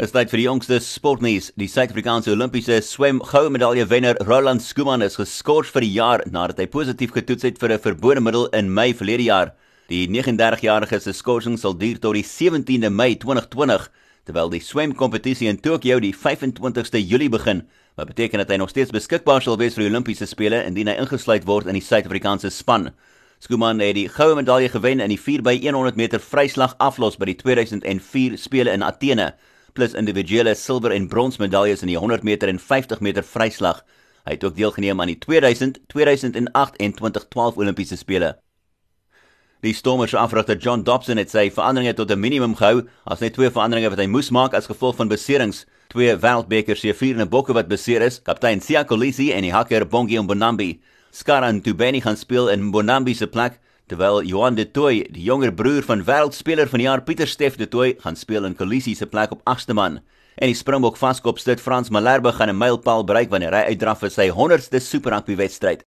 Is tyd vir die jongste sportnuus. Die Suid-Afrikaanse Olimpiese swem goue medalje wenner Roland Skuman is geskort vir die jaar nadat hy positief getoets het vir 'n verbode middel in Mei verlede jaar. Die 39-jarige se skorsing sal duur tot die 17de Mei 2020, terwyl die swemkompetisie in Tokio die 25ste Julie begin. Wat beteken dat hy nog steeds beskikbaar sal wees vir die Olimpiese spele indien hy ingesluit word in die Suid-Afrikaanse span. Skuman het die goue medalje gewen in die 4x100 meter vryslag aflos by die 2004 spele in Athene plus individuele silwer en brons medaljes in die 100 meter en 50 meter vryslag. Hy het ook deelgeneem aan die 2000, 2008 en 2012 Olimpiese spele. Die Stormers afrigter John Dobson het sy veranderinge tot 'n minimum gehou, as net twee veranderinge wat hy moes maak as gevolg van beserings. Twee wêreldbeker se vierde bokke wat beseer is, kaptein Sia Kolisi en die hakker Bongi Mbonambi. Skaran Tubeni gaan speel in Mbonambi se plek terwyl Johan de Tooy, die jonger broer van wêreldspeler van die jaar Pieter Steff de Tooy, gaan speel in Kolisi se plek op 8ste man. En die Springbok vaskop stit Frans Malherbe gaan 'n mylpaal bereik wanneer hy uitdraf vir sy 100ste Super Rugby wedstryd.